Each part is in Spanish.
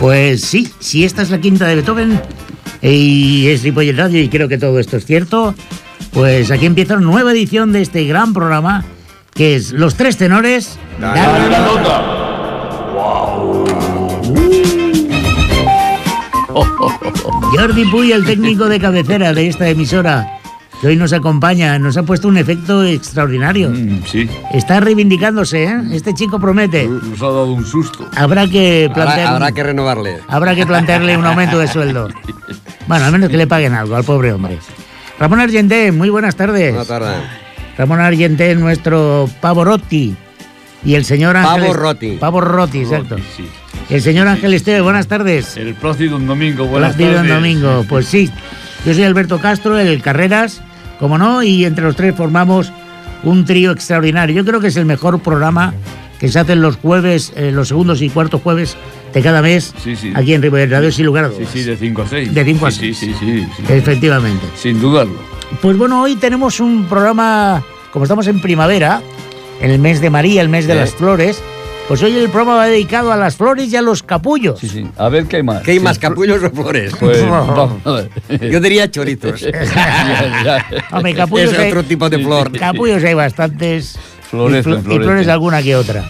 Pues sí, si esta es la quinta de Beethoven y es Ripollet Radio y creo que todo esto es cierto, pues aquí empieza una nueva edición de este gran programa que es Los Tres Tenores. Dale la nota. Jordi Puy, el técnico de cabecera de esta emisora, que hoy nos acompaña, nos ha puesto un efecto extraordinario. Mm, sí, Está reivindicándose, ¿eh? Este chico promete. nos ha dado un susto. Habrá que plantear... Habrá, habrá que renovarle. Habrá que plantearle un aumento de sueldo. Bueno, al menos que le paguen algo al pobre hombre. Ramón Argenté, muy buenas tardes. Buenas tardes. Ramón Argenté, nuestro Pavorotti. Y el señor Ángel... Pavorotti. Pavorotti, exacto. Sí. Y el señor Ángel Esteve, buenas tardes. El próximo domingo, buenas Plácido tardes. Domingo, pues sí. Yo soy Alberto Castro, el Carreras, como no, y entre los tres formamos un trío extraordinario. Yo creo que es el mejor programa que se hacen los jueves, eh, los segundos y cuartos jueves de cada mes Sí, sí. aquí en Ribera Radio, sin lugar a Sí, dudas. sí, de 5 a 6. De cinco a sí, seis. Sí, sí, sí, sí. Efectivamente. Sin dudarlo. Pues bueno, hoy tenemos un programa, como estamos en primavera, en el mes de María, el mes de Eh. las flores, pues hoy el programa va dedicado a las flores y a los capullos. Sí, sí. A ver qué hay más. ¿Qué hay Sí, más, capullos o flores? Pues vamos a ver. Yo diría ya. Hombre, capullos es hay, otro tipo de flor. capullos hay bastantes. Y, flo- y flores alguna que otra.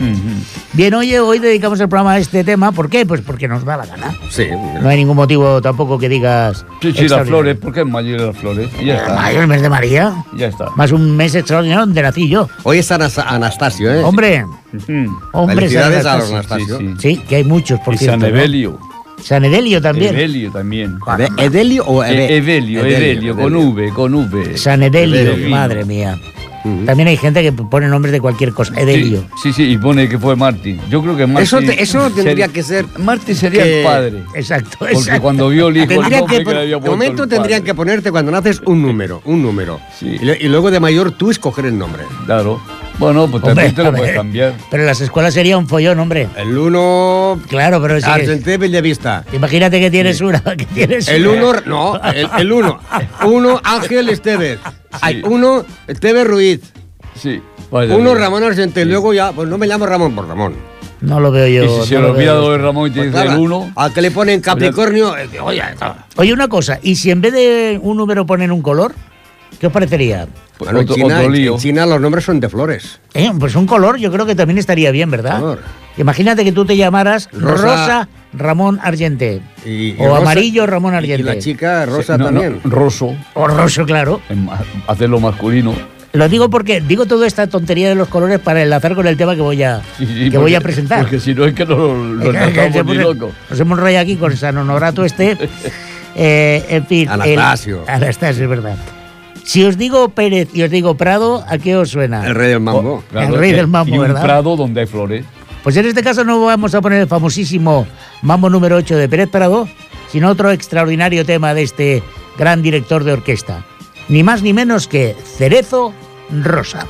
Bien, oye, hoy dedicamos el programa a este tema. ¿Por qué? Pues porque nos da la gana. Sí. No hay ningún motivo tampoco que digas. Sí, sí, las flores, ¿por qué en mayo las flores? Y ya Eh, está. mayo, el mes de María. Ya está. Más un mes extraordinario donde nací yo. Hoy es Anas- Anastasio, ¿eh? Hombre, hombre, Felicidades San a Anastasio. Sí, sí. Sí, que hay muchos, por Y cierto. San ¿no? Evelio. San Edelio también. Evelio también. Ede- ¿Edelio o E- Evelio, Evelio, con V, con V. San Edelio, madre mía. También hay gente que pone nombres de cualquier cosa. Edelio. Sí, sí, sí, y pone que fue Martín. Yo creo que Martín. Eso, te- eso tendría ser- que ser. Martín sería que- el padre. Exacto, Porque exacto. cuando vio el hijo, el Tendría nombre que, que le había de puesto momento tendrían que ponerte cuando naces un número, un número. Sí. Y, luego de mayor tú escoger el nombre. Claro. Bueno, pues Hombre, también te lo puedes cambiar. Pero en las escuelas sería un follón, hombre. El uno. Claro, pero sí. Argenté Bellavista. Imagínate que tienes una. Que tienes El una. uno, no, el, el uno. Uno, Ángel Hay uno, Estevez Ruiz. Sí. vaya Uno, bien. Ramón Argenté. Luego ya, pues no me llamo Ramón por Ramón. No lo veo yo. Y si se no lo lo olvida de Ramón y te Pues dice claro, el uno. Al que le ponen Capricornio, eh, oye, Oye, una cosa. ¿Y si en vez de un número ponen un color? ¿Qué os parecería? Bueno, en China, otro en- lío. en China los nombres son de flores. Eh, Pues un color yo creo que también estaría bien, ¿verdad? Color. Imagínate que tú te llamaras Rosa, Rosa- Ramón Argenté. Y, y o Rosa- amarillo Ramón Argenté. Y la chica Rosa No, no, también. Roso. O roso, claro. en ma- hacerlo masculino. Lo digo porque digo toda esta tontería de los colores para enlazar con el tema que voy a, Sí, sí, que porque- voy a presentar. Porque si no es que no lo, loco. Nos hemos rayado aquí con San Honorato este. Eh, en fin. el- Anastasio. Anastasio, es verdad. Si os digo Pérez y os digo Prado, ¿a qué os suena? El rey del mambo. El rey del mambo, y un ¿verdad? prado donde hay flores. Pues en este caso no vamos a poner el famosísimo Mambo número 8 de Pérez Prado, sino otro extraordinario tema de este gran director de orquesta. Ni más ni menos que Cerezo Rosa.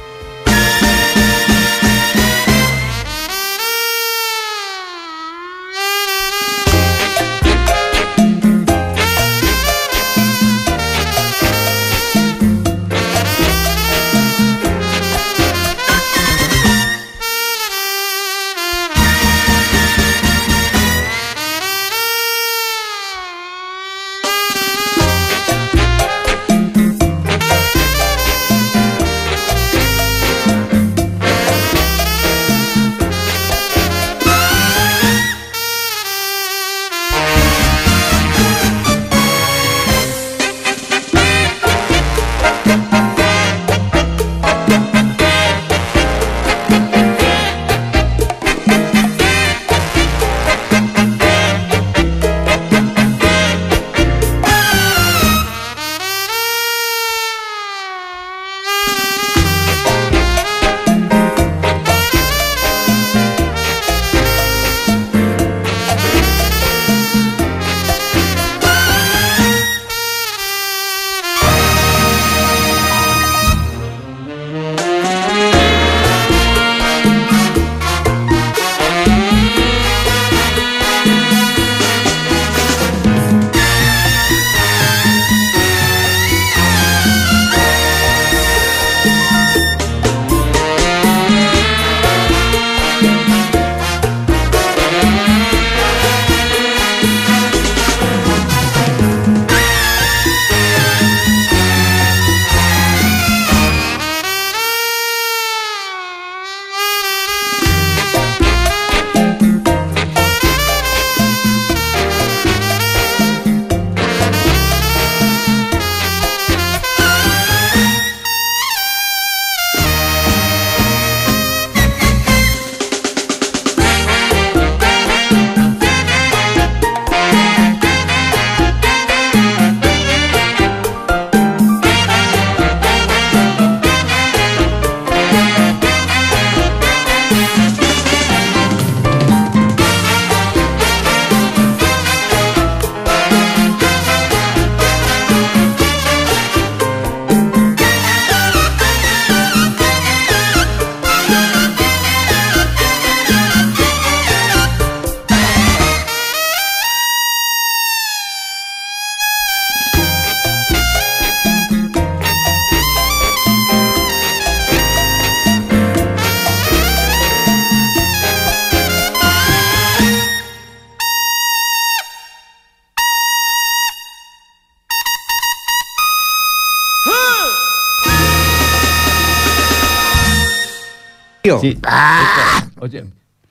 Tío. Sí. ¡Ah! Oye,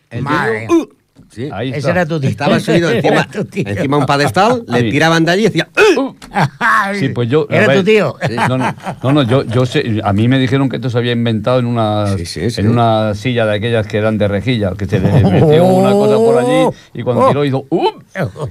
El Madre. uh, sí. ahí Ese está. era tu tío. Estaba subido Era encima, tu tío. encima de un pedestal, le Sí. tiraban de allí y decía, "Uh". Sí, pues yo. Era tu tío. No, no, no, no, yo, yo sé, a mí me dijeron que esto se había inventado en una, Sí, sí, sí. en una silla de aquellas que eran de rejilla, que se le metió una cosa por allí y cuando tiró hizo ¡um!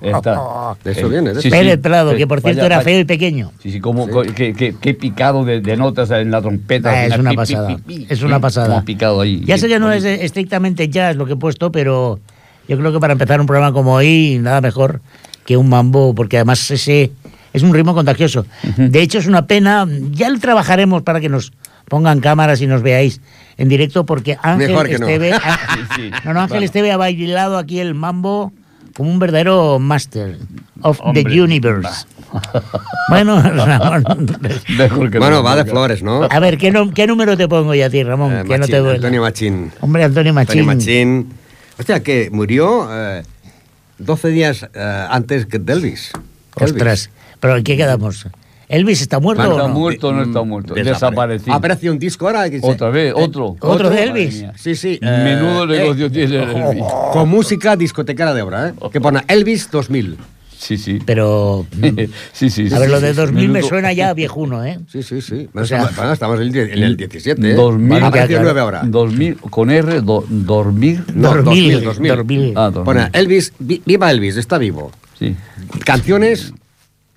Está. De eso viene, de Sí, eso. sí. Pérez Prado, que por Vaya, cierto era vaya. feo y pequeño. Sí, sí, como, co- qué, qué- qué picado de, de notas en la trompeta. Ah, es una pi, pi, pasada. pi, pi, Es una pasada. como picado ahí. Ya sé que no es estrictamente jazz lo que he puesto, pero yo creo que para empezar un programa como hoy, nada mejor que un mambo, porque además ese es un ritmo contagioso. De hecho, es una pena, ya lo trabajaremos para que nos pongan cámaras y nos veáis en directo, porque Ángel Mejor que no. Esteve. ha- Sí, sí. no, no, Ángel Bueno. Esteve ha bailado aquí el mambo como un verdadero master of Hombre, the universe. Bueno, Ramón. Mejor que Bueno, no, va de flores, ¿no? A ver, ¿qué, no- qué número te pongo ya a ti, Ramón? Eh, que no Machín, te duele. Antonio Machín. Hombre, Antonio Machín. Antonio Machín. Hostia, que murió eh, 12 días eh, antes que de Elvis. Ostras, pero ¿en qué quedamos? ¿Elvis está muerto Bueno, o ¿Está no? muerto o no está muerto? Desaparecido. Ha aparecido un disco ahora. Que se- Otra vez, eh, otro. ¿Otro de Elvis? Sí, sí. Menudo eh, negocio eh, tiene el Elvis. Con música discotecara de obra, ¿eh? Que pone Elvis 2000. Sí, sí. Pero, sí, sí. a ver, sí, lo de sí. 2000 me suena ya viejuno, ¿eh? Sí, sí, sí. O sea- estamos, bueno, estamos en el, die- en el 17, ¿eh? 2000. Ha aparecido Ya, claro. 9 ahora. 2000, con R, do- dormir. No, 2000, 2000, 2000. Ah, 2000. Pone Elvis, vi- viva Elvis, está vivo. Sí. Canciones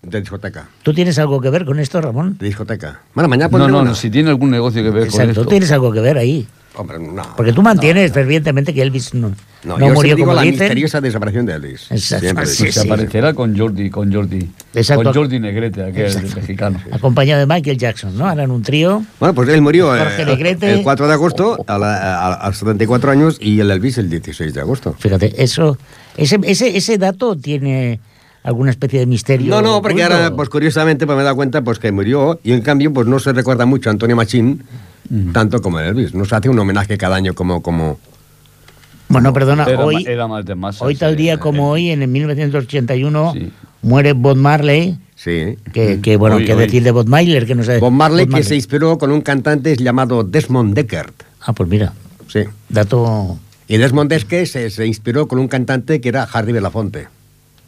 de discoteca. ¿Tú tienes algo que ver con esto, Ramón? De discoteca. Bueno, mañana No, no, una. no, si tiene algún negocio que ver con Exacto, esto. tú tienes algo que ver ahí. Hombre, no. Porque tú mantienes fervientemente que Elvis no, No, no yo murió digo como la dicen. misteriosa desaparición de Elvis. Exacto, Siempre sí, digo. Se aparecerá con Jordi, con Jordi. Exacto. Con Jordi Negrete, aquel Exacto. mexicano. Acompañado de Michael Jackson, ¿no? Harán un trío. Bueno, pues él murió eh, Jorge Negrete. el 4 de agosto a, la- a- a los 74 años y el Elvis el 16 de agosto. Fíjate, eso, ese, ese, ese dato tiene alguna especie de misterio. No, no, porque oculto. ahora, pues curiosamente, pues me he dado cuenta pues que murió y en cambio, pues no se recuerda mucho a Antonio Machín tanto como el Elvis. No se hace un homenaje cada año como... como Bueno, perdona, Era, hoy, ma- era más de masa. hoy tal día como hoy, en el 1981, Sí. muere Bob Marley. sí. Que, que, bueno, Hoy, qué hoy. decir de Bob Marley, que no sé. Bob Marley, que se inspiró con un cantante llamado Desmond Deckard. Ah, pues mira, Sí. dato. Y Desmond Deckard se, se inspiró con un cantante que era Harry Belafonte.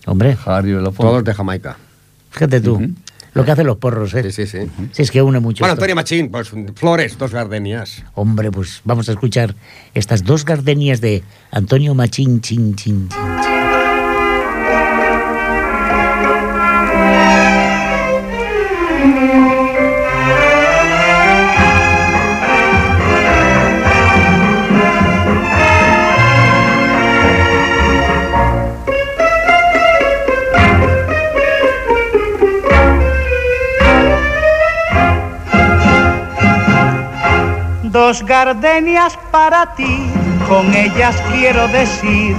Hombre, Harry Belafonte. Todos de Jamaica. fíjate tú. Lo que hacen los porros, ¿eh? Sí, sí, sí. Si es que une mucho. Bueno, esto. Antonio Machín, pues flores, dos gardenias. Hombre, pues vamos a escuchar estas dos gardenias de Antonio Machín, chin, chin, chin. Dos gardenias para ti, con ellas quiero decir,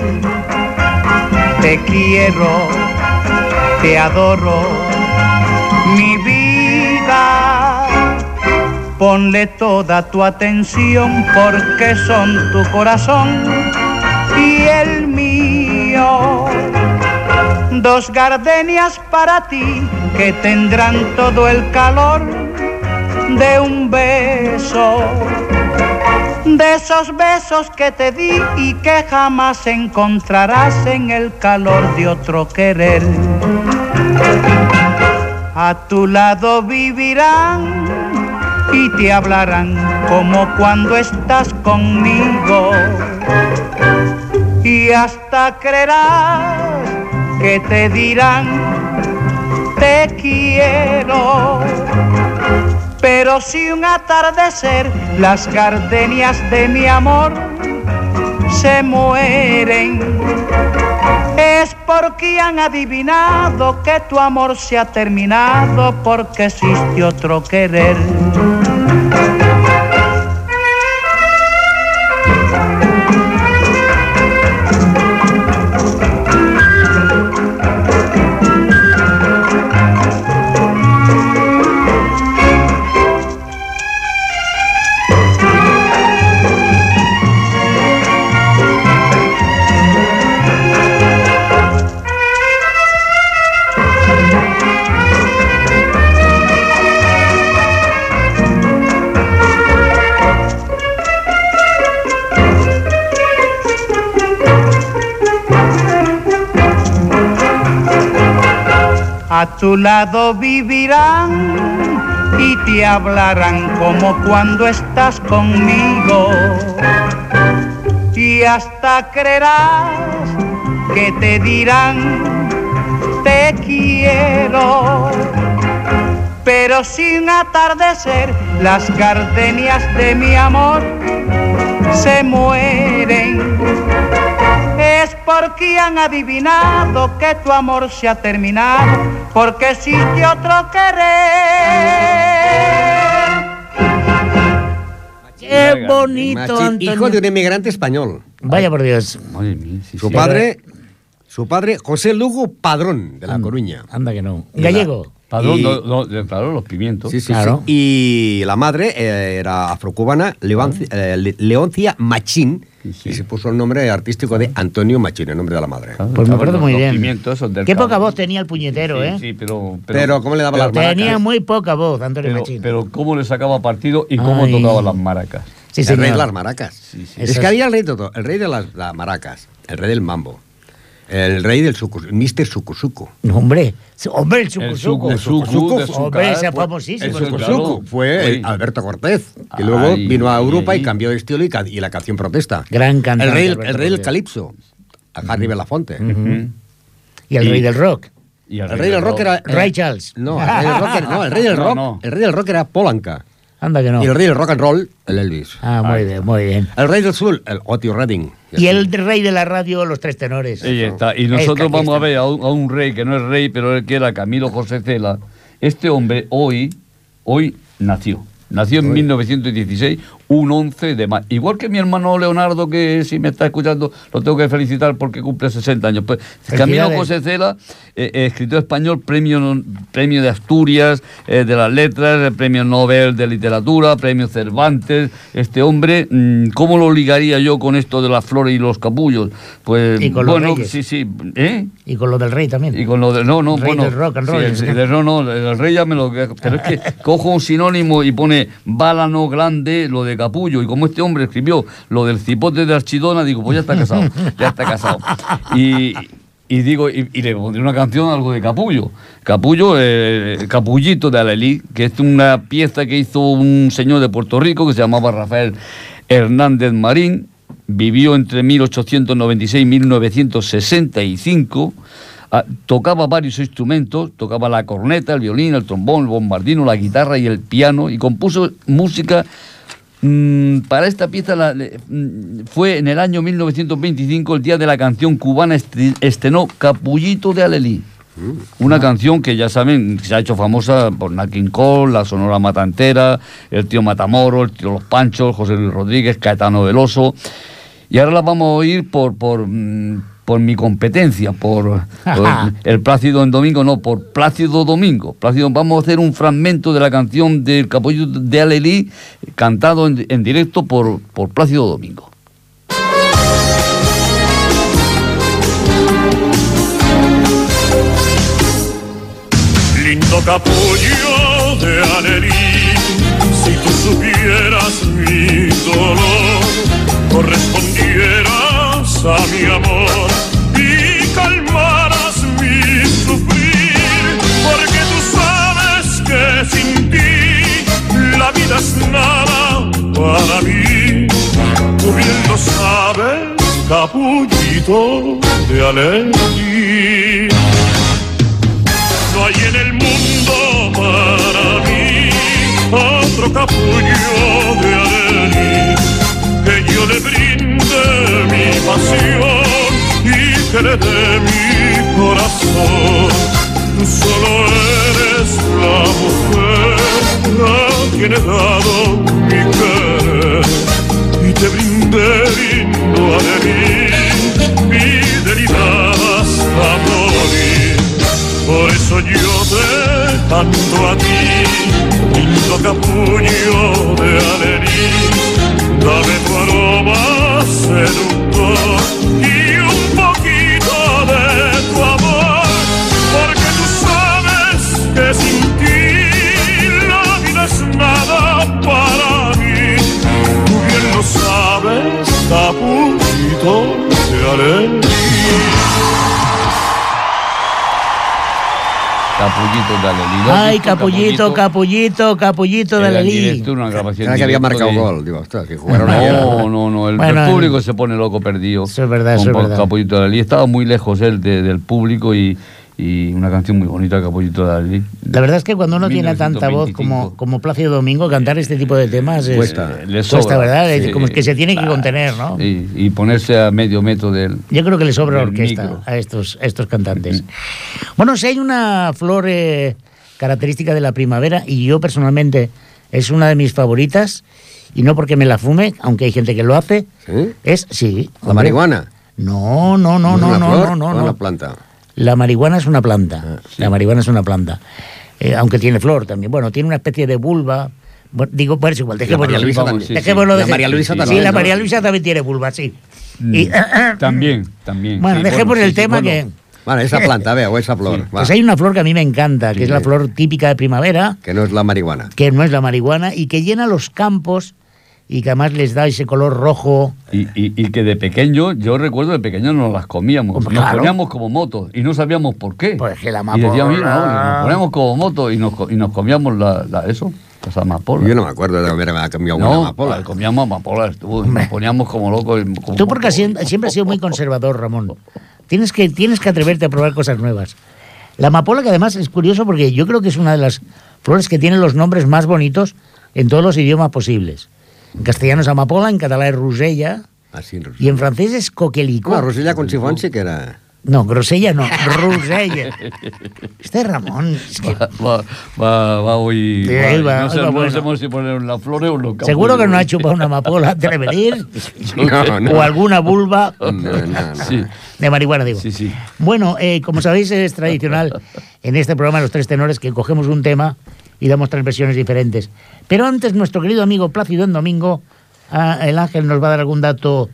te quiero, te adoro, mi vida. Ponle toda tu atención porque son tu corazón y el mío. Dos gardenias para ti que tendrán todo el calor de un beso, de esos besos que te di y que jamás encontrarás en el calor de otro querer. A tu lado vivirán y te hablarán como cuando estás conmigo y hasta creerás que te dirán te quiero. Pero si un atardecer las gardenias de mi amor se mueren, es porque han adivinado que tu amor se ha terminado porque existe otro querer. A tu lado vivirán y te hablarán como cuando estás conmigo. Y hasta creerás que te dirán te quiero. Pero sin atardecer las gardenias de mi amor se mueren es porque han adivinado que tu amor se ha terminado, porque existe otro querer. Qué bonito, Antonio. hijo de un inmigrante español. Vaya por Dios. Madre mía, sí, Su sí. padre, su padre José Lugo Padrón, de La Coruña. Anda que no. Gallego. Padrón, Y- no, no, de- claro, los pimientos. Sí, sí, Claro. sí. Y la madre eh, era afrocubana, Leonci- eh, Le- Leoncia Machín, Sí, sí. y se puso el nombre artístico de Antonio Machín, el nombre de la madre. Claro, Pues me acuerdo muy bien. Qué poca voz tenía el puñetero, sí, ¿eh? Sí, pero, Pero, ¿cómo le daba las Tenía muy poca voz, Antonio pero, Machín. pero cómo le sacaba partido y cómo Ay. tocaba las maracas. sí, el rey de las maracas. Sí, sí. Es que había el rey todo, el rey de las, las maracas, el rey del mambo, el rey del suku, Mr. Sukusuku. No, hombre, hombre, el sucusuco. El suku, suku, de suku. azúcar, Hombre, ese es pues, famosísimo, el. Sukusuku fue el Alberto Cortés, que luego Ay, vino a Europa ay. y cambió de estilo y, ca- y la canción protesta. Gran cantante, El rey, el rey del calipso, a Harry Belafonte. Y el Y- rey del rock. Y El rey del rock era... Ray Charles. No, el rey del rock era, no, el rey del No, rock, no. el rey del rock era Polanca. Anda que no. Y el rey del rock and roll, el Elvis. Ah, muy bien, muy bien. El rey del sur, el Otis Redding. Y el rey de la radio, los tres tenores. Ahí está. Y Es nosotros vamos a ver a un, a un rey que no es rey, pero el que era Camilo José Cela. Este hombre hoy, hoy nació. Nació en 1916, un 11 de mayo. Igual que mi hermano Leonardo, que si me está escuchando, lo tengo que felicitar porque cumple 60 años. Pues Camilo. José Cela, eh, eh, escritor español, premio, premio de Asturias, eh, de las letras, premio Nobel de literatura, premio Cervantes. Este hombre, mm, ¿cómo lo ligaría yo con esto de las flores y los capullos? Pues Y con los bueno, reyes. sí, sí. ¿Eh? Y con lo del rey también. Y con lo de. No, no, Rey bueno. del rock and roll. sí, el- el- no, no, el rey ya me lo. Pero es que cojo un sinónimo y pone bálano grande, lo de capullo. Y como este hombre escribió lo del cipote de Archidona, digo, pues ya está casado. Ya está casado. Y. Y digo, y, le pondré una canción algo de Capullo. Capullo, eh, Capullito de Alelí, que es una pieza que hizo un señor de Puerto Rico que se llamaba Rafael Hernández Marín. Vivió entre 1896 y 1965. Ah, tocaba varios instrumentos, tocaba la corneta, el violín, el trombón, el bombardino, la guitarra y el piano, y compuso música para esta pieza. la- mm, fue en el año 1925, el día de la canción cubana, estrenó Capullito de Alelí. Una canción que ya saben, se ha hecho famosa por Nat King Cole, la Sonora Matantera, el tío Matamoro, el tío Los Panchos, José Luis Rodríguez, Caetano Veloso. Y ahora la vamos a oír por, por, mm, por mi competencia, por, por el Plácido en Domingo, no, por Plácido Domingo. Plácido, vamos a hacer un fragmento de la canción del Capullo de Alelí, cantado en, en directo por, por Plácido Domingo. Lindo capullo de Alelí, si tú supieras mi dolor, correspondieras mi amor y calmaras mi sufrir, porque tú sabes que sin ti la vida es nada para mí. Tú bien lo sabes, capullito de Alelí. No hay en el mundo para mí otro capullo de que le brinde mi pasión y que le dé mi corazón. Tú solo eres la mujer a quien he dado mi querer y te brindé lindo Alelí fidelidad hasta morir. Por eso yo te canto a ti, Capullito de Alelí. ¿Lo has Ay, capullito, capullito, capullito de Era la en Lí. directo, una grabación Era que había marcado de- gol. Digo, ostras, que jugaron ayer. No, no, no, el, Bueno, el el- público se pone loco perdido. Eso es verdad, eso es verdad. Capullito de Alelí. Estaba muy lejos él de- del público y, y una canción muy bonita, Capullito de Alelí. La verdad es que cuando uno tiene tanta voz 1925. como, como Plácido Domingo, cantar este tipo de temas es, Cuesta. Le cuesta, sobra. ¿verdad? Es Sí. como que se tiene que contener, ¿no? Y, y ponerse a medio metro de él. Yo creo que le sobra Del orquesta micro. a estos, a estos cantantes. Bueno, si hay una flor eh, característica de la primavera, y yo personalmente es una de mis favoritas, y no porque me la fume, aunque hay gente que lo hace, ¿Sí? es, sí. ¿La hombre. marihuana? No, no, no, ¿Es no, no, no, no, no. una planta? La marihuana es una planta. Ah, La marihuana es una planta. Eh, aunque tiene flor también. Bueno, tiene una especie de vulva. Bueno, digo, pues es igual, dejémoslo. Dejémoslo La de- María Luisa también, Sí, la. María Luisa también tiene vulva, sí. Mm, Y, También, también. Bueno, sí, dejemos el sí, sí, tema bueno. que... Vale, esa planta, vea, o esa flor. Pues hay una flor que a mí me encanta, que Sí. es la flor típica de primavera, Que no es la marihuana. que no es la marihuana, y que llena los campos y que además les da ese color rojo. Y, y- y que de pequeño, yo recuerdo de pequeño nos las comíamos, Pues nos claro. poníamos como motos y no sabíamos por qué. Pues que la Y decíamos, amapola- mira, no, y nos poníamos como motos y nos, y nos comíamos la, la- eso, las amapolas. Yo no me acuerdo de haber comido una no, amapola. comíamos amapolas, tú, y nos poníamos como locos. y como Tú porque motos. siempre, siempre has sido muy conservador, Ramón. Tienes que, tienes que atreverte a probar cosas nuevas. La amapola, que además es curioso porque yo creo que es una de las flores que tiene los nombres más bonitos en todos los idiomas posibles. En castellano es amapola, en catalán es rosella Así, y en francés es coquelicot. No, Rosella con chifón sí que era... No, grosella no, rosella. Este es Ramón. es que Va, va, va, va hoy. Sí, va, ahí va, no, sé, va no bueno. sabemos si poner las flores o los seguro que no ha chupado una amapola antes de venir. No, no. O alguna vulva No, no, no. Sí, de marihuana, digo. sí, sí. Bueno, eh, como sabéis, es tradicional en este programa Los Tres Tenores que cogemos un tema y damos tres versiones diferentes. Pero antes, nuestro querido amigo Plácido en Domingo, el Ángel nos va a dar algún dato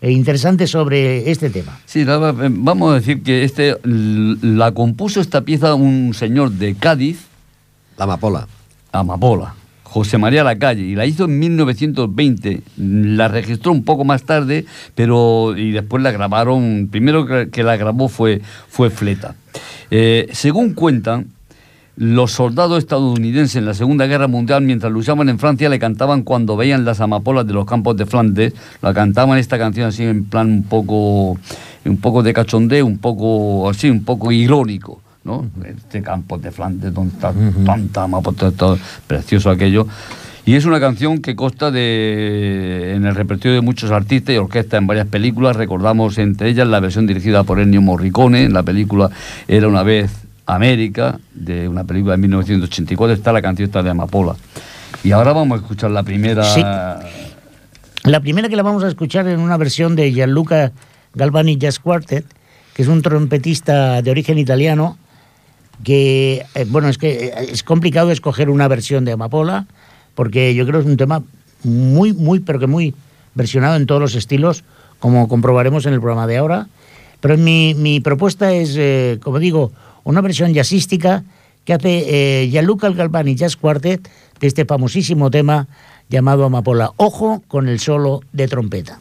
eh, interesante sobre este tema. Sí, eh, vamos a decir que este la compuso esta pieza un señor de Cádiz, La amapola. Amapola, José María Lacalle, y la hizo en 1920. La registró un poco más tarde, pero y después la grabaron. Primero que que la grabó fue, fue Fleta. Eh, según cuentan, los soldados estadounidenses en la Segunda Guerra Mundial, mientras luchaban en Francia, le cantaban cuando veían las amapolas de los campos de Flandes, la cantaban esta canción así en plan un poco, un poco de cachondeo, un poco así, un poco irónico, ¿no? Este campo de Flandes, donde está tanta amapola, precioso aquello. Y es una canción que consta de, en el repertorio de muchos artistas y orquestas en varias películas. Recordamos entre ellas la versión dirigida por Ennio Morricone. En la película Era una vez América, de una película de 1984. Está la canción esta de Amapola. Y ahora vamos a escuchar la primera. Sí. La primera que la vamos a escuchar en una versión de Gianluca Galvani Jazz Quartet, que es un trompetista de origen italiano, que, eh, bueno, es que eh, es complicado escoger una versión de Amapola, porque yo creo que es un tema muy, muy, pero que muy versionado en todos los estilos, como comprobaremos en el programa de ahora. Pero mi, mi propuesta es, eh, como digo, una versión jazzística que hace eh, Gianluca Galvani Jazz Quartet de este famosísimo tema llamado Amapola. Ojo con el solo de trompeta.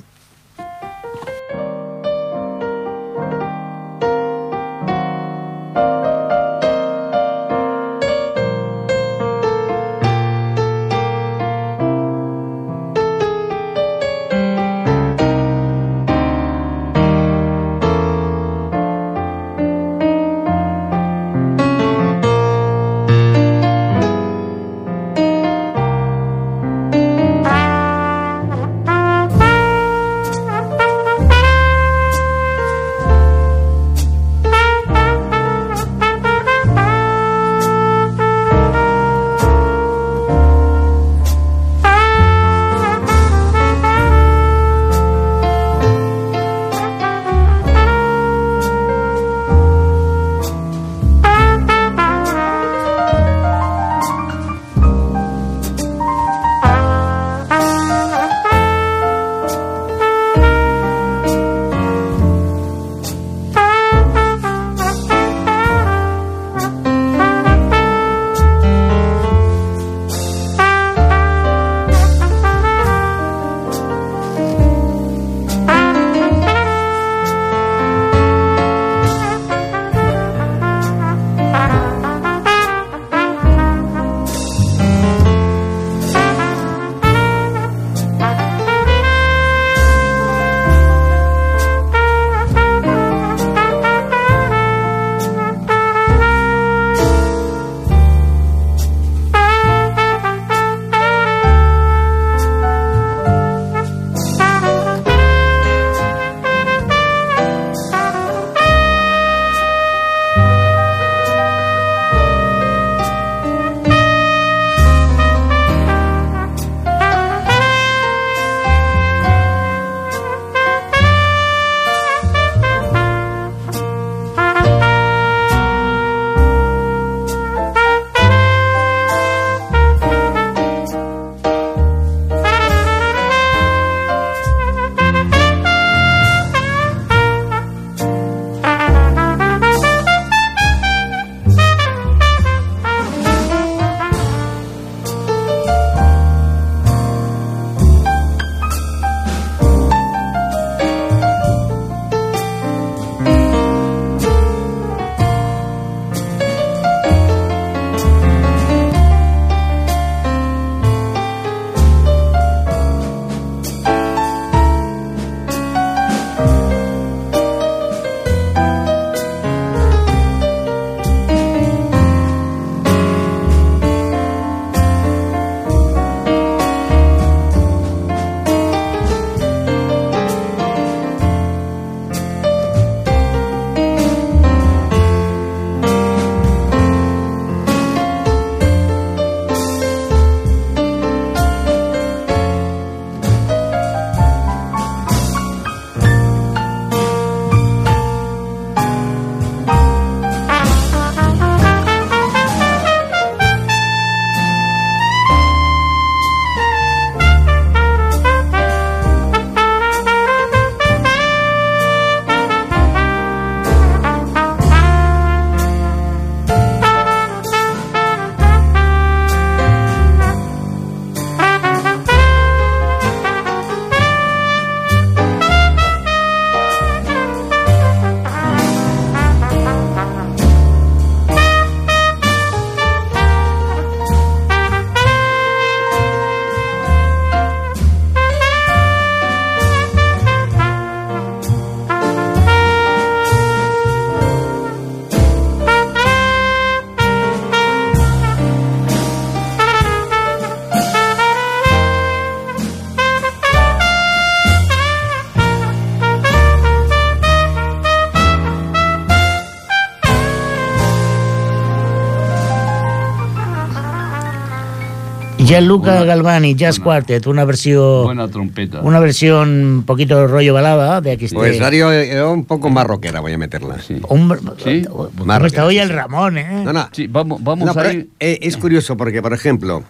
Gianluca Galvani, Jazz Quartet, una versión, Buena trompeta. una versión un poquito rollo balada de aquí. Pues este- Darío, eh, un poco más rockera voy a meterla. Sí. Hombre, Sí. ¿cómo Más está rockera, hoy sí, el. Ramón, eh? No, no. Sí, vamos, vamos No, a ir. eh, es curioso porque, por ejemplo,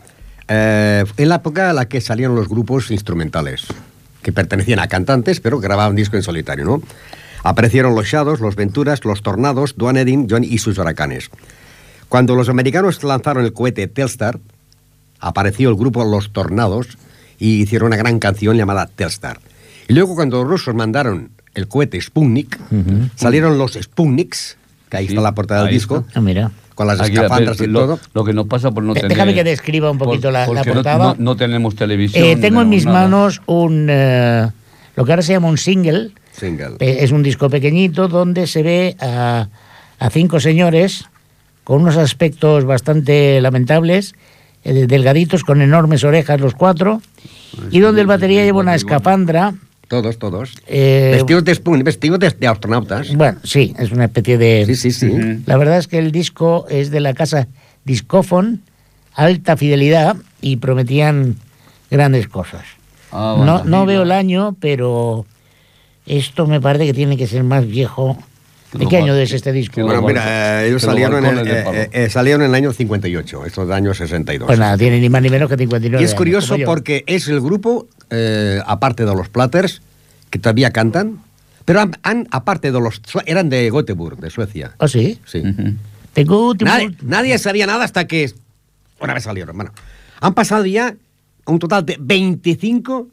eh, en la época en la que salieron los grupos instrumentales, que pertenecían a cantantes, pero grababan disco en solitario, ¿no? Aparecieron los Shadows, los Venturas, los Tornados, Duane Edin, John y sus huracanes. Cuando los americanos lanzaron el cohete Telstar, apareció el grupo Los Tornados y hicieron una gran canción llamada Telstar. Y luego cuando los rusos mandaron el cohete Sputnik, salieron los Sputniks, que ahí Sí, está la portada del disco, Ah, mira. con las Aquí, escafandras y lo, todo. lo que nos pasa por no tener. déjame que describa un poquito la- la porque no- portada. No, no tenemos televisión. Eh, tengo en mis nada. manos un eh, lo que ahora se llama un single. Single. Eh, es un disco pequeñito donde se ve a, a cinco señores con unos aspectos bastante lamentables, eh, delgaditos, con enormes orejas los cuatro, y donde el batería lleva una escafandra. Todos, todos. eh, vestidos de vestidos de, de astronautas. bueno, sí, es una especie de... Sí, sí, sí. La verdad es que el disco es de la casa Discofon, alta fidelidad, y prometían grandes cosas. Ah, no no veo el año, pero esto me parece que tiene que ser más viejo. ¿De qué año es este disco? Bueno, mira, eh, ellos salieron en, el, balcones de eh, eh, salieron en el año 58, estos de año 62. Pues nada, tiene ni más ni menos que 59 y es años, curioso porque es el grupo, eh, aparte de los Platters, que todavía cantan, pero han, han- aparte de los... eran de Göteborg, de Suecia. ¿Ah, sí? Sí. Ujú. Tengo último... Nadie, nadie sabía nada hasta que una vez salieron. Bueno, han pasado ya un total de 25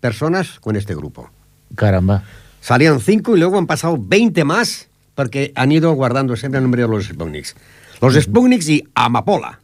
personas con este grupo. Caramba. Salieron 5 y luego han pasado 20 más porque han ido guardando siempre el nombre de los Sputniks. Los Sputniks y Amapola.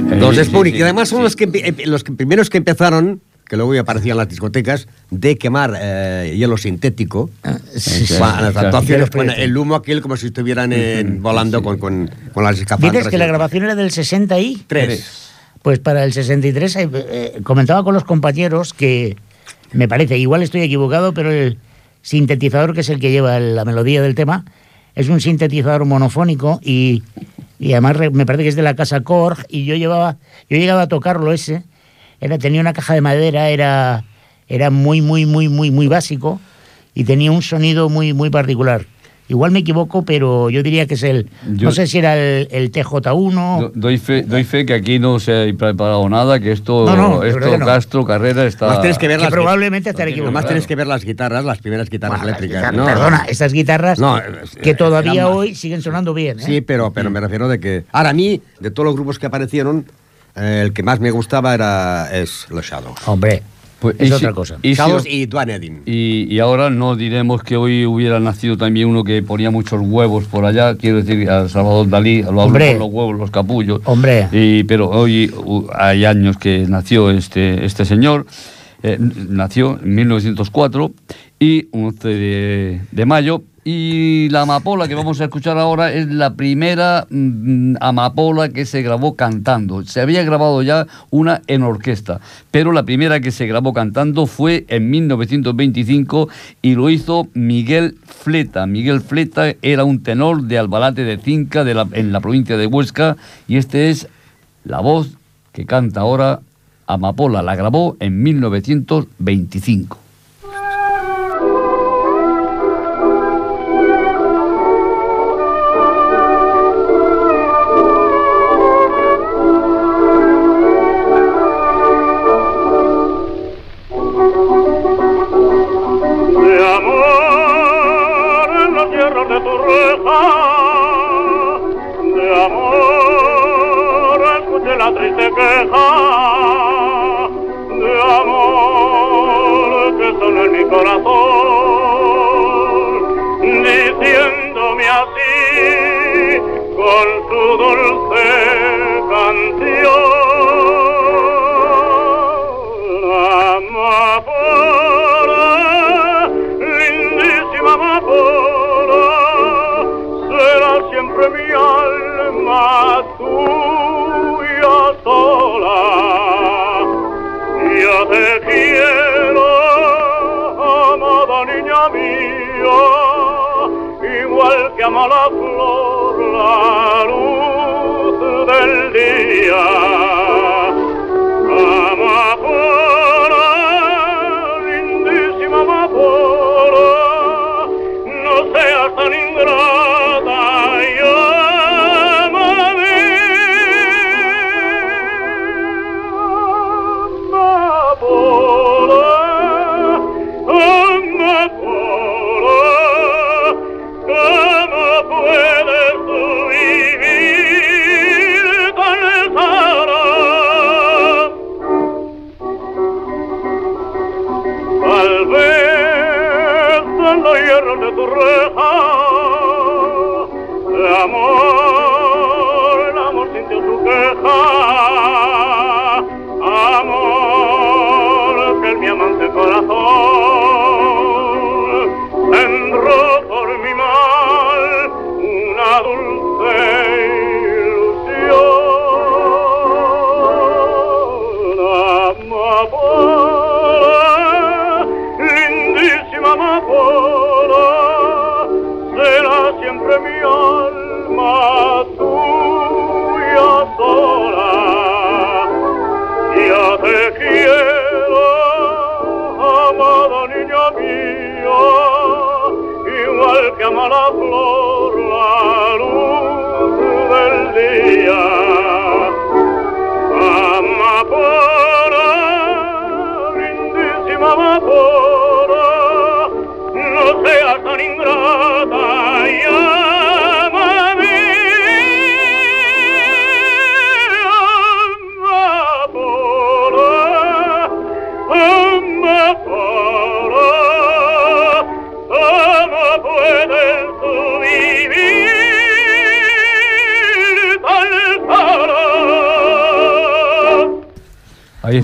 Pues, Los sí, y además son sí. los, que, eh, los que primeros que empezaron, que luego ya aparecían en las discotecas, de quemar eh, hielo sintético. Ah, sí, sí. Para las actuaciones, con el humo aquel como si estuvieran en- volando con, con, con las escafandras. Dices que la grabación era del 60 y... Tres. Pues para el 63 eh, eh, comentaba con los compañeros que me parece, igual estoy equivocado, pero el sintetizador que es el que lleva la melodía del tema es un sintetizador monofónico y, y además me parece que es de la casa Korg y yo llevaba yo llegaba a tocarlo ese, era tenía una caja de madera, era era muy muy muy muy muy básico y tenía un sonido muy muy particular. Igual me equivoco, pero yo diría que es el Yo- no sé si era el, el TJ1 Do- Doy fe, doy fe que aquí no se ha preparado nada, que esto, No, no, esto que no. Castro, Carrera, está... Además tienes que ver que las probablemente estaré equivocado. tienes que ver las guitarras, las primeras guitarras Bueno, eléctricas. ¿no? Perdona, estas guitarras No, que eh, todavía más- hoy siguen sonando bien. ¿eh? Sí, pero, pero me refiero de que... Ahora, a mí, de todos los grupos que aparecieron, eh, el que más me gustaba era es los Shadows. Hombre, Pues, es y otra cosa. Chaos os- y Duanedin. Y, y ahora no diremos que hoy hubiera nacido también uno que ponía muchos huevos por allá, quiero decir, a Salvador Dalí, lo Hombre. por los huevos, los capullos. Hombre. Y, pero hoy uh, hay años que nació este, este señor, eh, nació en 1904 y 11 de, de mayo. Y la amapola que vamos a escuchar ahora es la primera mm, amapola que se grabó cantando. Se había grabado ya una en orquesta, pero la primera que se grabó cantando fue en 1925 y lo hizo Miguel Fleta. Miguel Fleta era un tenor de Albalate de Cinca en la provincia de Huesca y este es la voz que canta ahora Amapola. La grabó en 1925.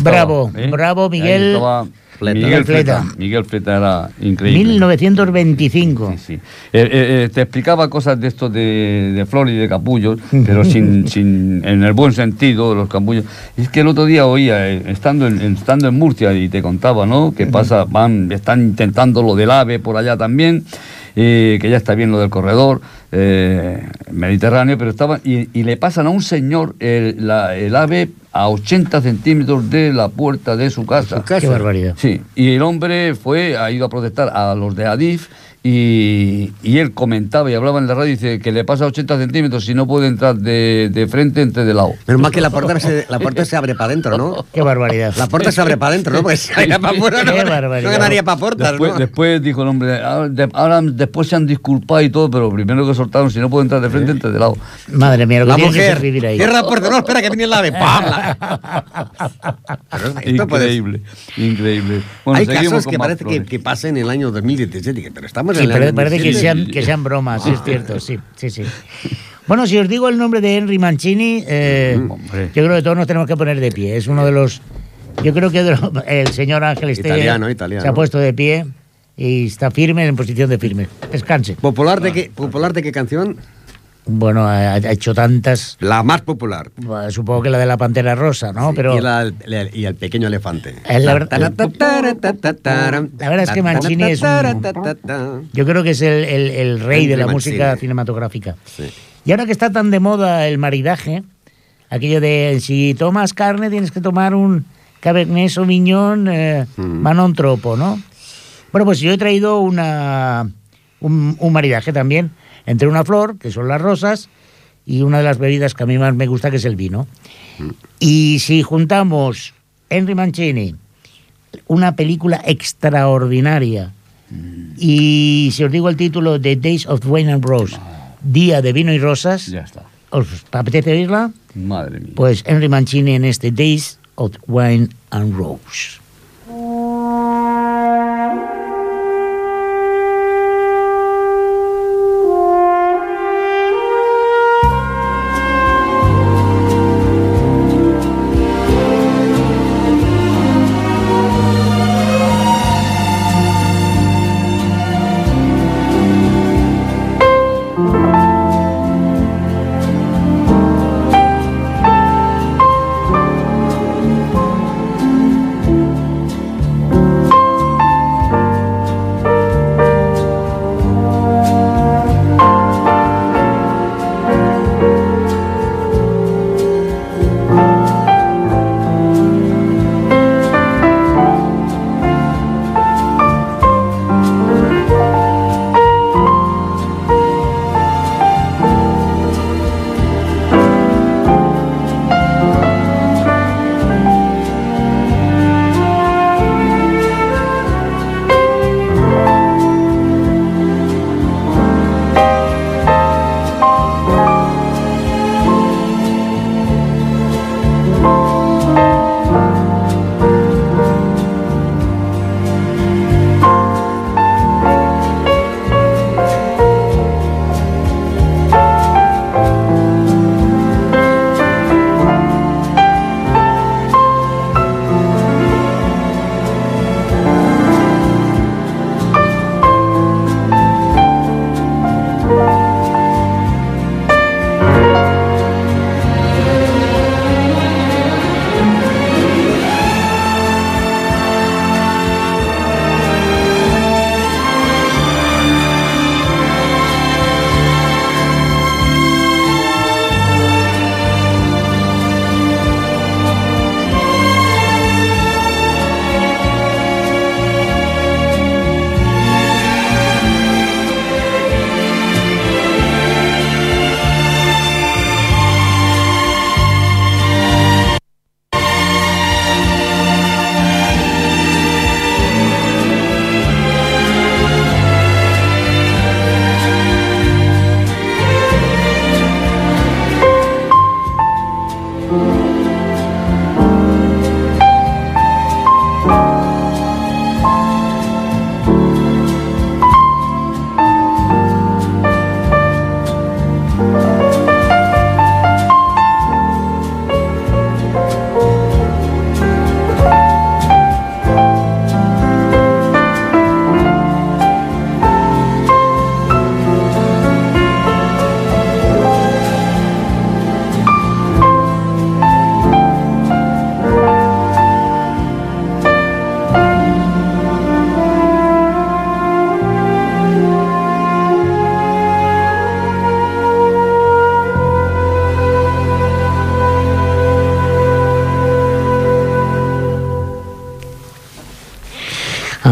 Estaba, Bravo, bravo, Miguel Fleta. Miguel Fleta. Fleta. Miguel Fleta era increíble. 1925. Sí, sí. Eh, eh, eh, te explicaba cosas de estos de, de flor y de capullos, pero sin, sin, en el buen sentido de los capullos. Es que el otro día oía, eh, estando en, en- estando en Murcia, y te contaba, ¿no? Que pasa, van, están intentando lo del AVE por allá también, eh, que ya está bien lo del corredor eh, mediterráneo, pero estaban, y, y le pasan a un señor el, la- el AVE a 80 centímetros de la puerta de su casa. Su casa. Qué barbaridad. Sí, y el hombre fue, ha ido a protestar a los de Adif y, y él comentaba y hablaba en la radio y dice que le pasa 80 centímetros si no puede entrar de, de frente entre de lado. Menos mal que la puerta se, la puerta se abre para adentro, ¿no? Qué barbaridad. La puerta se abre para adentro, ¿no? Pues si para afuera, no, Qué no ganaría para puertas, Después, ¿no? después dijo el hombre, ahora, de- después se han disculpado y todo, pero primero que soltaron, si no puedo entrar de frente, entre de lado. Madre mía, lo que La que mujer. vivir ahí. Cierra la puerta, no, espera que viene. Pero esto puede- Increíble, increíble. Bueno, Hay casos que más parece que, que pasan en el año 2017, pero estamos Sí, parece que 2017. sean, que sean bromas, es cierto, sí, sí, sí. Bueno, si os digo el nombre de Henry Mancini, eh, Hombre. yo creo que todos nos tenemos que poner de pie. Es uno de los. Yo creo que los- el señor Ángel Estella Italiano, italiano. se ha puesto de pie y está firme en posición de firme. Descanse. ¿Popular de, qué, ¿Popular de qué canción? Bueno, ha, ha hecho tantas. La más popular. bueno, Supongo que la de la pantera rosa, ¿no? Pero y, la- la- y el pequeño elefante. La verdad- es que Mancini es un- yo creo que es el, rey de la Mancini. música cinematográfica. Sí. Y ahora que está tan de moda el maridaje, aquello de si tomas carne tienes que tomar un Cabernet Sauvignon eh, Mm. Manon Tropo, ¿no? Bueno, pues yo he traído una, un, un maridaje también entre una flor, que son las rosas, y una de las bebidas que a mí más me gusta, que es el vino. Y si juntamos Henry Mancini, una película extraordinaria, y si os digo el título de Days of Wine and Rose, Día de Vino y Rosas, Ya está. ¿os apetece oírla? Madre mía. Pues Henry Mancini en este Days of Wine and Rose.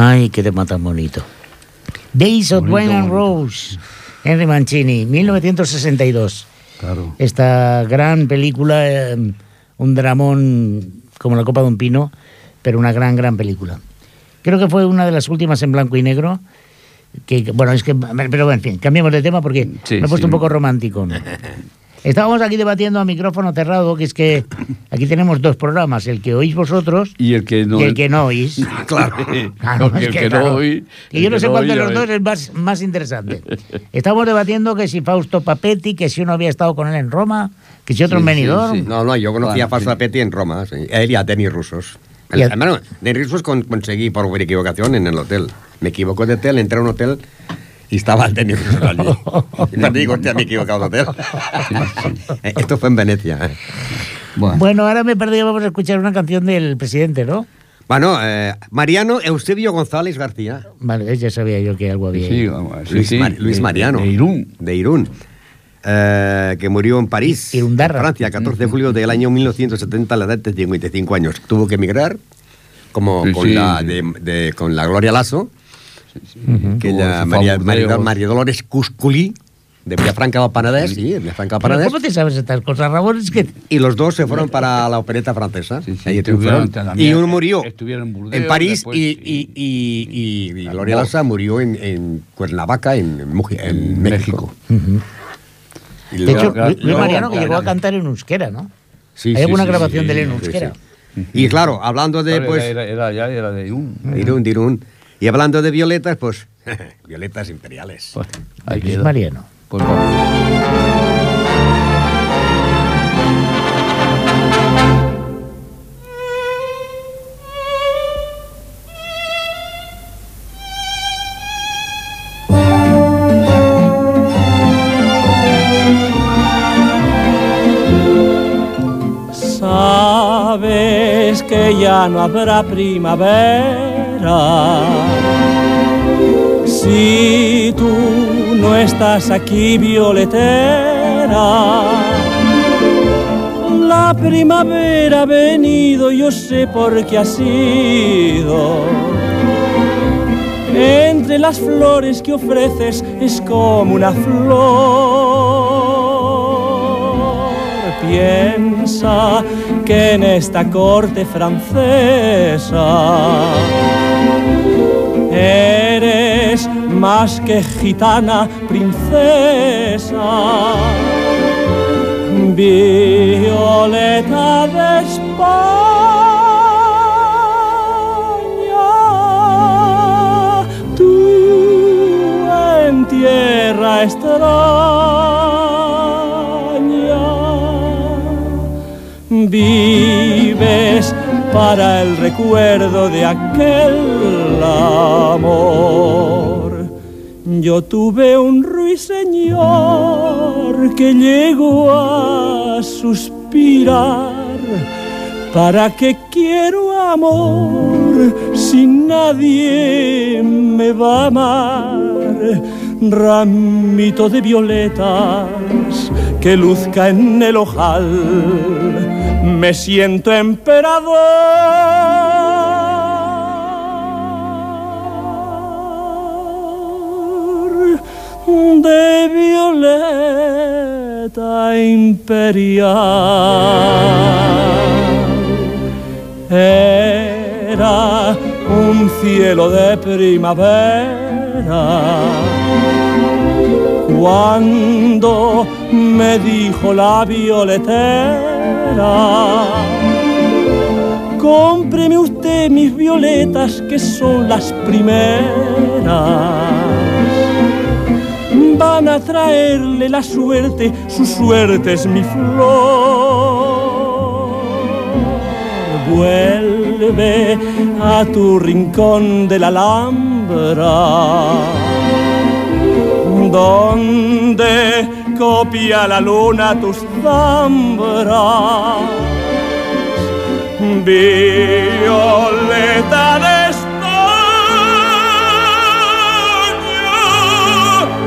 Ay, qué tema tan bonito. Days of Wine and. Rose, Henry Mancini, 1962. Claro. Esta gran película, eh, un dramón como la copa de un pino, pero una gran, gran película. Creo que fue una de las últimas en blanco y negro que, que- bueno, es que, pero en fin, cambiemos de tema porque Sí, me he puesto sí. un poco romántico. Estábamos aquí debatiendo a micrófono cerrado, que es que aquí tenemos dos programas, el que oís vosotros Y el que no. y el que no oís. Claro. Claro, Porque es el que, que claro, no oí. que yo el no sé cuál de los a dos es más, más interesante. Estamos debatiendo que si Fausto Papetti, que si uno había estado con él en Roma, que si otro en Sí, sí, Benidorm. sí. No, no, yo conocí a Fausto sí. Petti en Roma, sí. él y a Denis Rusos. Y Denis Rusos con- conseguí por equivocación en el hotel. Me equivoco de hotel, entré a un hotel y estaba el Denis Rusos allí. Y me digo, hostia, me he equivocado de hotel. Eh, Esto fue en Venecia. eh. Bueno, Bueno, ahora me perdí, vamos a escuchar una canción del presidente, ¿no? Bueno, eh, Mariano Eusebio González García. Vale, ya sabía yo que algo había. sí, sí, Luis, sí, Mar- Luis de- Mariano. De Irún. De Irún. eh, que murió en París, Irundarra. Francia, 14 de julio del año 1970 a la edad de 55 años. Tuvo que emigrar como Sí, con, sí. La, de, de- con la Gloria Lasso, que ella, fabuleos. María, María Dolores Cusculí, de Villafranca del Penedès, sí, de Villafranca del Penedès. ¿Cómo te sabes estas cosas, Ramón? Es que Y los dos se fueron para la opereta francesa. Sí, sí, Ahí triunfaron. y uno murió estuvieron en Burdeos, en París después, y, y, y, y- y Gloria no. Lasso murió en, en Cuernavaca, en, en Muji- en En México. México. Y De luego- hecho, Claro, Luis luego- Mariano que llegó a cantar en euskera, ¿no? Sí, ¿Hay sí, alguna sí, grabación sí, de él en euskera? sí. Y claro, hablando de, Claro, pues, era, era, ya era de Irún. de Irún, de Irún, y hablando de violetas, pues, violetas imperiales. Pues, ahí Luis. Mariano. Pues vamos. Sabes que ya no habrá primavera si tú no estás aquí, violetera. La primavera ha venido, yo sé por qué ha sido. Entre las flores que ofreces es como una flor. Piensa que en esta corte francesa eres más que gitana, princesa. Violeta de España, tú en tierra extraña vives para el recuerdo de aquel amor. Yo tuve un ruiseñor que llegó a suspirar. ¿Para qué quiero amor si nadie me va a amar? Ramito de violetas que luzca en el ojal, me siento emperador de violeta imperial. Era un cielo de primavera cuando me dijo la violetera, cómpreme usted mis violetas que son las primeras. Van a traerle la suerte, su suerte es mi flor. Vuelve a tu rincón de la Alhambra donde copia la luna tus zambras. Violeta de España,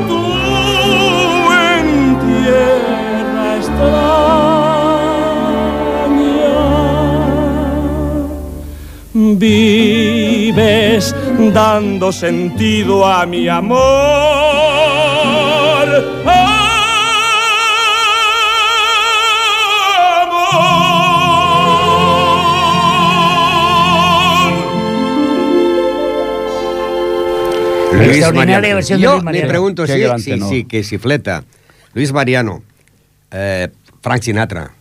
tú en tierra extraña. Vives dando sentido a mi amor. Extraordinaria versión de Yo Luis me Mariano. pregunto si, sí, que si Fleta, Luis Mariano, eh, Frank Sinatra,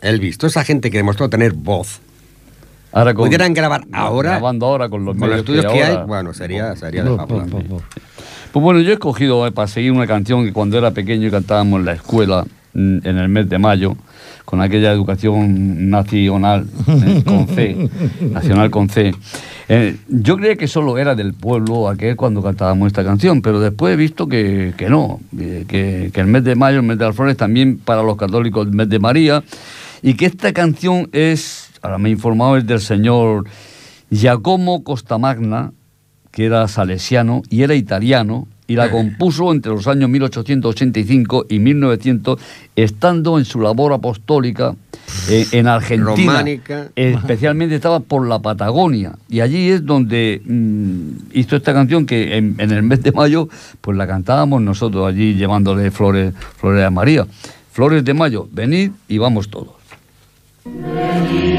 Elvis, toda esa gente que demostró tener voz, Ahora con- pudieran grabar ahora, Grabando ahora con los con los medios estudios que, hay, ahora. bueno, sería, sería de. Pues bueno, yo he escogido eh, para seguir una canción que cuando era pequeño cantábamos en la escuela mm, en el mes de mayo, con aquella educación nacional eh, con C, nacional con C. Eh, yo creía que solo era del pueblo aquel cuando cantábamos esta canción, pero después he visto que, que no, eh, que, que el mes de mayo, el mes de las flores, también para los católicos el mes de María, y que esta canción es, ahora me he informado, es del señor Giacomo Costamagna, que era salesiano y era italiano, y la compuso entre los años 1885 y 1900, estando en su labor apostólica eh, en Argentina. Románica. Especialmente estaba por la Patagonia, y allí es donde mm, hizo esta canción que en, en el mes de mayo, pues la cantábamos nosotros allí llevándole flores, flores a María. Flores de mayo, venid y vamos todos. Yo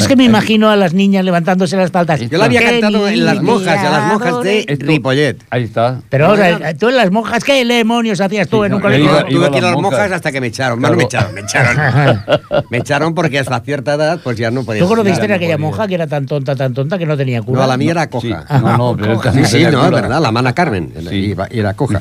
es que me imagino a las niñas levantándose las faltas. Yo la había ¡Qué cantado en las monjas, en las monjas de Ripollet. Ahí está. Pero o sea, tú en las monjas, ¿qué demonios hacías tú Sí, en un colegio? iba- Tuve que ir a las monjas. hasta que me echaron. Bueno, me echaron, me echaron. me echaron porque hasta cierta edad pues ya no podía ¿Tú conociste a aquella monja que era tan tonta, tan tonta que no tenía cura? No, la mía era coja. No, no, pero Sí, sí, no, verdad, la mana Carmen, era coja.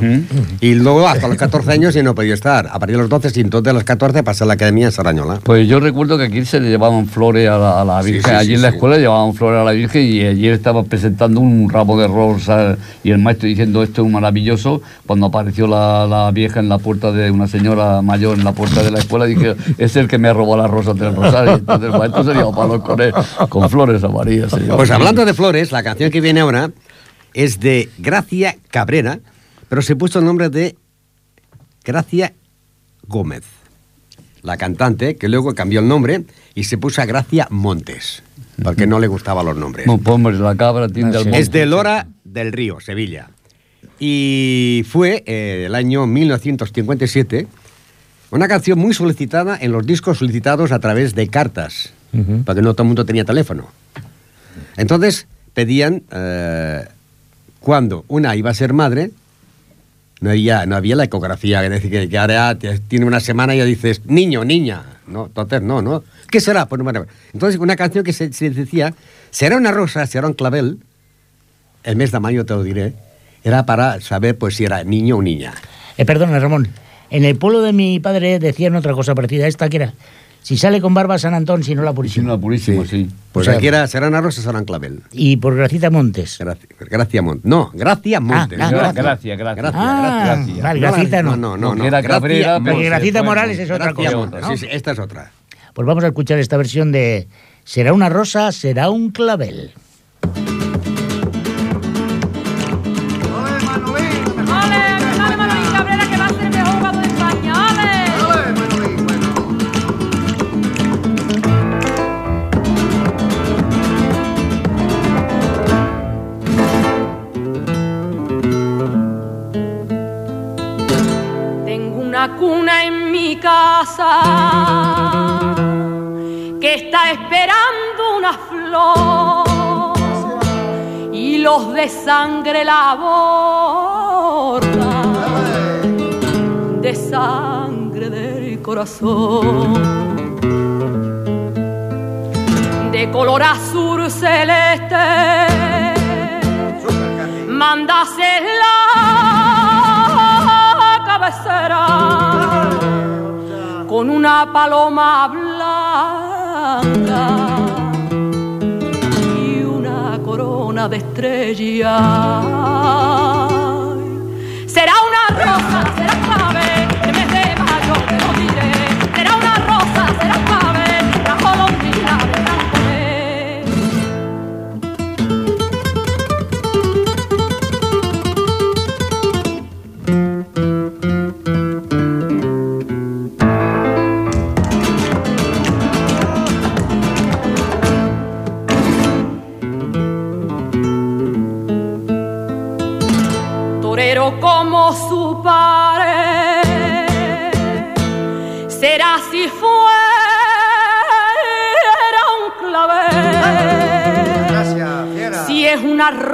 Y luego hasta los 14 años ya no podía estar. A partir de los 12, y entonces a los 14 pasé a la academia en Sarañola. Pues yo recuerdo que aquí se le llevaban flores a la, a la Virgen. sí, allí sí, en la sí. escuela llevaban flores a la Virgen y ayer estaba presentando un ramo de rosas y el maestro diciendo esto es maravilloso. Cuando apareció la, la vieja en la puerta de una señora mayor en la puerta de la escuela, dije, es el que me robó las rosas del rosario. Entonces el maestro se dio palos con él, con flores a María. señor. Pues hablando de flores, la canción que viene ahora es de Gracia Cabrera, pero se puso el nombre de Gracia Gómez, la cantante, que luego cambió el nombre y se puso a Gracia Montes, porque no le gustaban los nombres. Pues, hombre, la cabra tiende al monte. Es de Lora del Río, Sevilla. Y fue eh, el año 1957 una canción muy solicitada en los discos solicitados a través de cartas, porque no todo el mundo tenía teléfono. Entonces pedían, eh, cuando una iba a ser madre, no había, no había la ecografía, es decir, que, que ahora tiene una semana y ya dices, niño, niña. No, entonces no, ¿no? ¿Qué será? Pues, bueno, entonces una canción que se, se decía, será una rosa, será un clavel, el mes de mayo te lo diré, era para saber pues si era niño o niña. Eh, perdona, Ramón. En el pueblo de mi padre decían otra cosa parecida a esta, que era, si sale con barba San Antón, si no la Sí, purísima. no, purísimo, sí. Pues O sea, aquí era, será una rosa, será un clavel. Y por Gracita Montes. Gracia, Gracia Montes. No, Gracia Montes. ah, Gra- gracias. gracias, gracias. Gracia, Ah, gracias. vale, Gracita no. No, no, no. Porque era Gracia Cabrera, Montes. Porque se Gracita Morales es otra Gracia cosa. Montes, ¿no? sí, sí, esta es otra. Pues vamos a escuchar esta versión de Será una rosa, será un clavel. Casa que está esperando una flor y los de sangre la abordan. de sangre del corazón. De color azul celeste, mandase la cabecera con una paloma blanca y una corona de estrellas. Será una rosa, será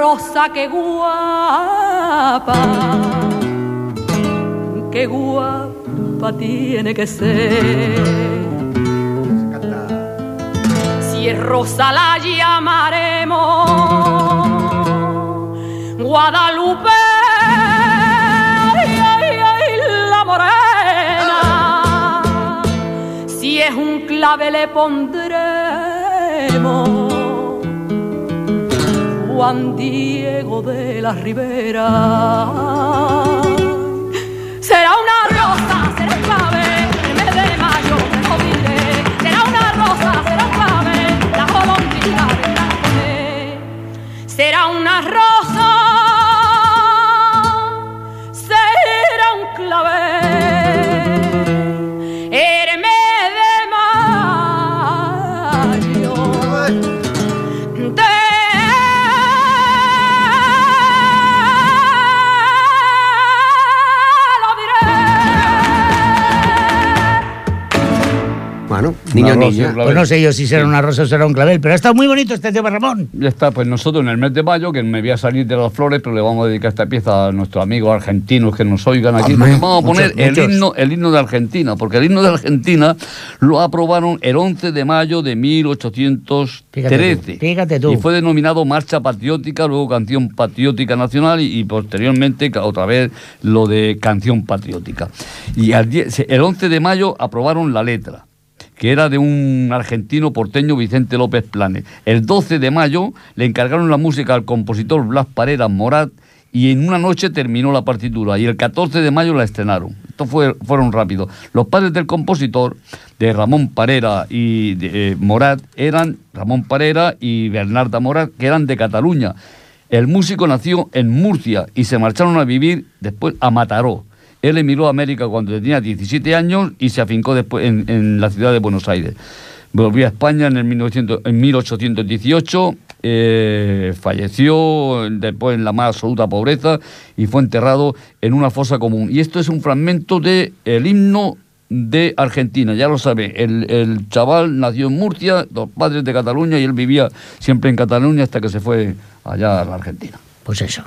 rosa que guapa, que guapa tiene que ser. Si es rosa la llamaremos Guadalupe ay, ay, ay, la morena. Si es un clave le pondremos Juan Diego de la Ribera. Será una rosa, será clave, Bueno, niño, rosa, niña. Pues no sé yo si será una rosa o será un clavel, pero ha estado muy bonito este tema, Ramón. Ya está, pues nosotros en el mes de mayo, que me voy a salir de las flores, pero le vamos a dedicar esta pieza a nuestros amigos argentinos que nos oigan aquí. Vamos a poner muchos, el, muchos. himno, el himno de Argentina, porque el himno de Argentina lo aprobaron el 11 de mayo de 1813. Fíjate tú, fíjate tú. Y fue denominado Marcha Patriótica, luego Canción Patriótica Nacional y, y posteriormente otra vez lo de Canción Patriótica. Y al el 11 de mayo aprobaron la letra que era de un argentino porteño Vicente López Planes. El 12 de mayo le encargaron la música al compositor Blas Pareras Morat y en una noche terminó la partitura y el 14 de mayo la estrenaron. Esto fue, fueron rápidos. Los padres del compositor, de Ramón Parera y de, eh, Morat, eran Ramón Parera y Bernarda Morat, que eran de Cataluña. El músico nació en Murcia y se marcharon a vivir después a Mataró. Él emigró a América cuando tenía 17 años y se afincó después en, en la ciudad de Buenos Aires. Volvió a España en, el 1900 en 1818, eh, falleció después en la más absoluta pobreza y fue enterrado en una fosa común. Y esto es un fragmento del el himno de Argentina, ya lo sabe, el, el chaval nació en Murcia, los padres de Cataluña y él vivía siempre en Cataluña hasta que se fue allá a la Argentina. Pues eso.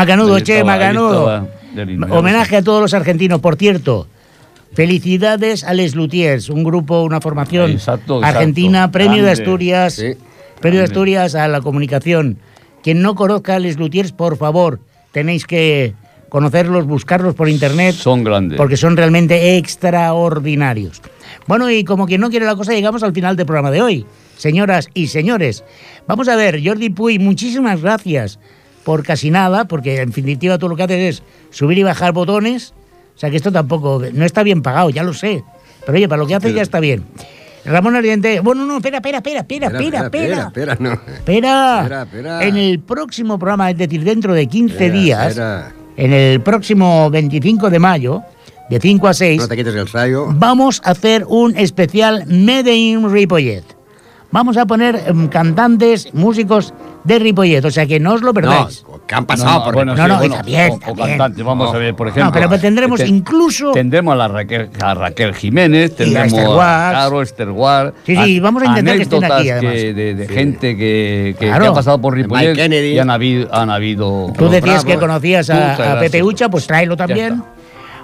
Macanudo, Ahí che, estaba, macanudo. estaba Homenaje a todos los argentinos. Por cierto, felicidades a Les Luthiers, un grupo, una formación Exacto, exacto. argentina, premio de. Asturias. Sí. Premio de Asturias a la comunicación. Quien no conozca a Les Lutiers, por favor, tenéis que conocerlos, buscarlos por internet. Son grandes. Porque son realmente extraordinarios. Bueno, y como quien no quiere la cosa, llegamos al final del programa de hoy. Señoras y señores, vamos a ver, Jordi Puy, muchísimas gracias por casi nada, porque en definitiva tú lo que haces es subir y bajar botones. O sea que esto tampoco, no está bien pagado, ya lo sé. Pero oye, para lo que haces ya está bien. Ramón Ardiente, bueno, no, espera, espera, espera, espera, espera, espera. espera, no. Espera. Espera, espera. En el próximo programa, es decir, dentro de 15 Espera, días, espera. en el próximo 25 de mayo, de 5 a 6, No te el sayo. vamos a hacer un especial Made in Ripollet. Vamos a poner em, cantantes, músicos de Ripollet, o sea que no os lo No, perdáis. que han pasado por bueno, No, sí, no, bueno, está bien, o- está o bien. cantantes, vamos No. a ver, por ejemplo. No, pero tendremos ten- incluso... Tendremos a, la Raquel, a Raquel Jiménez, tendremos a. Caro Esther Ward, Sí, sí, vamos a intentar que estén aquí, además. de, de gente que, que- Claro. que ha pasado por Ripollet y han habido, han habido Tú decías que bravos. conocías a, a. Pepe Ucha, pues tráelo Ya también.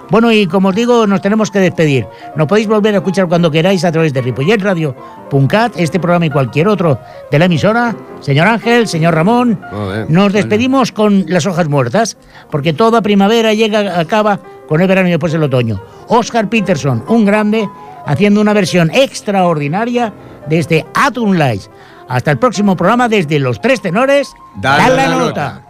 Bueno, y como os digo, nos tenemos que despedir. Nos podéis volver a escuchar cuando queráis a través de ripolletradio.cat, este programa y cualquier otro de la emisora. Señor Ángel, señor Ramón, Joder, nos despedimos con las hojas muertas, porque toda primavera llega, acaba con el verano y después el otoño. Oscar Peterson, un grande, haciendo una versión extraordinaria de este Atom Lights. Hasta el próximo programa desde Los Tres Tenores. Dale Dale la la nota. nota.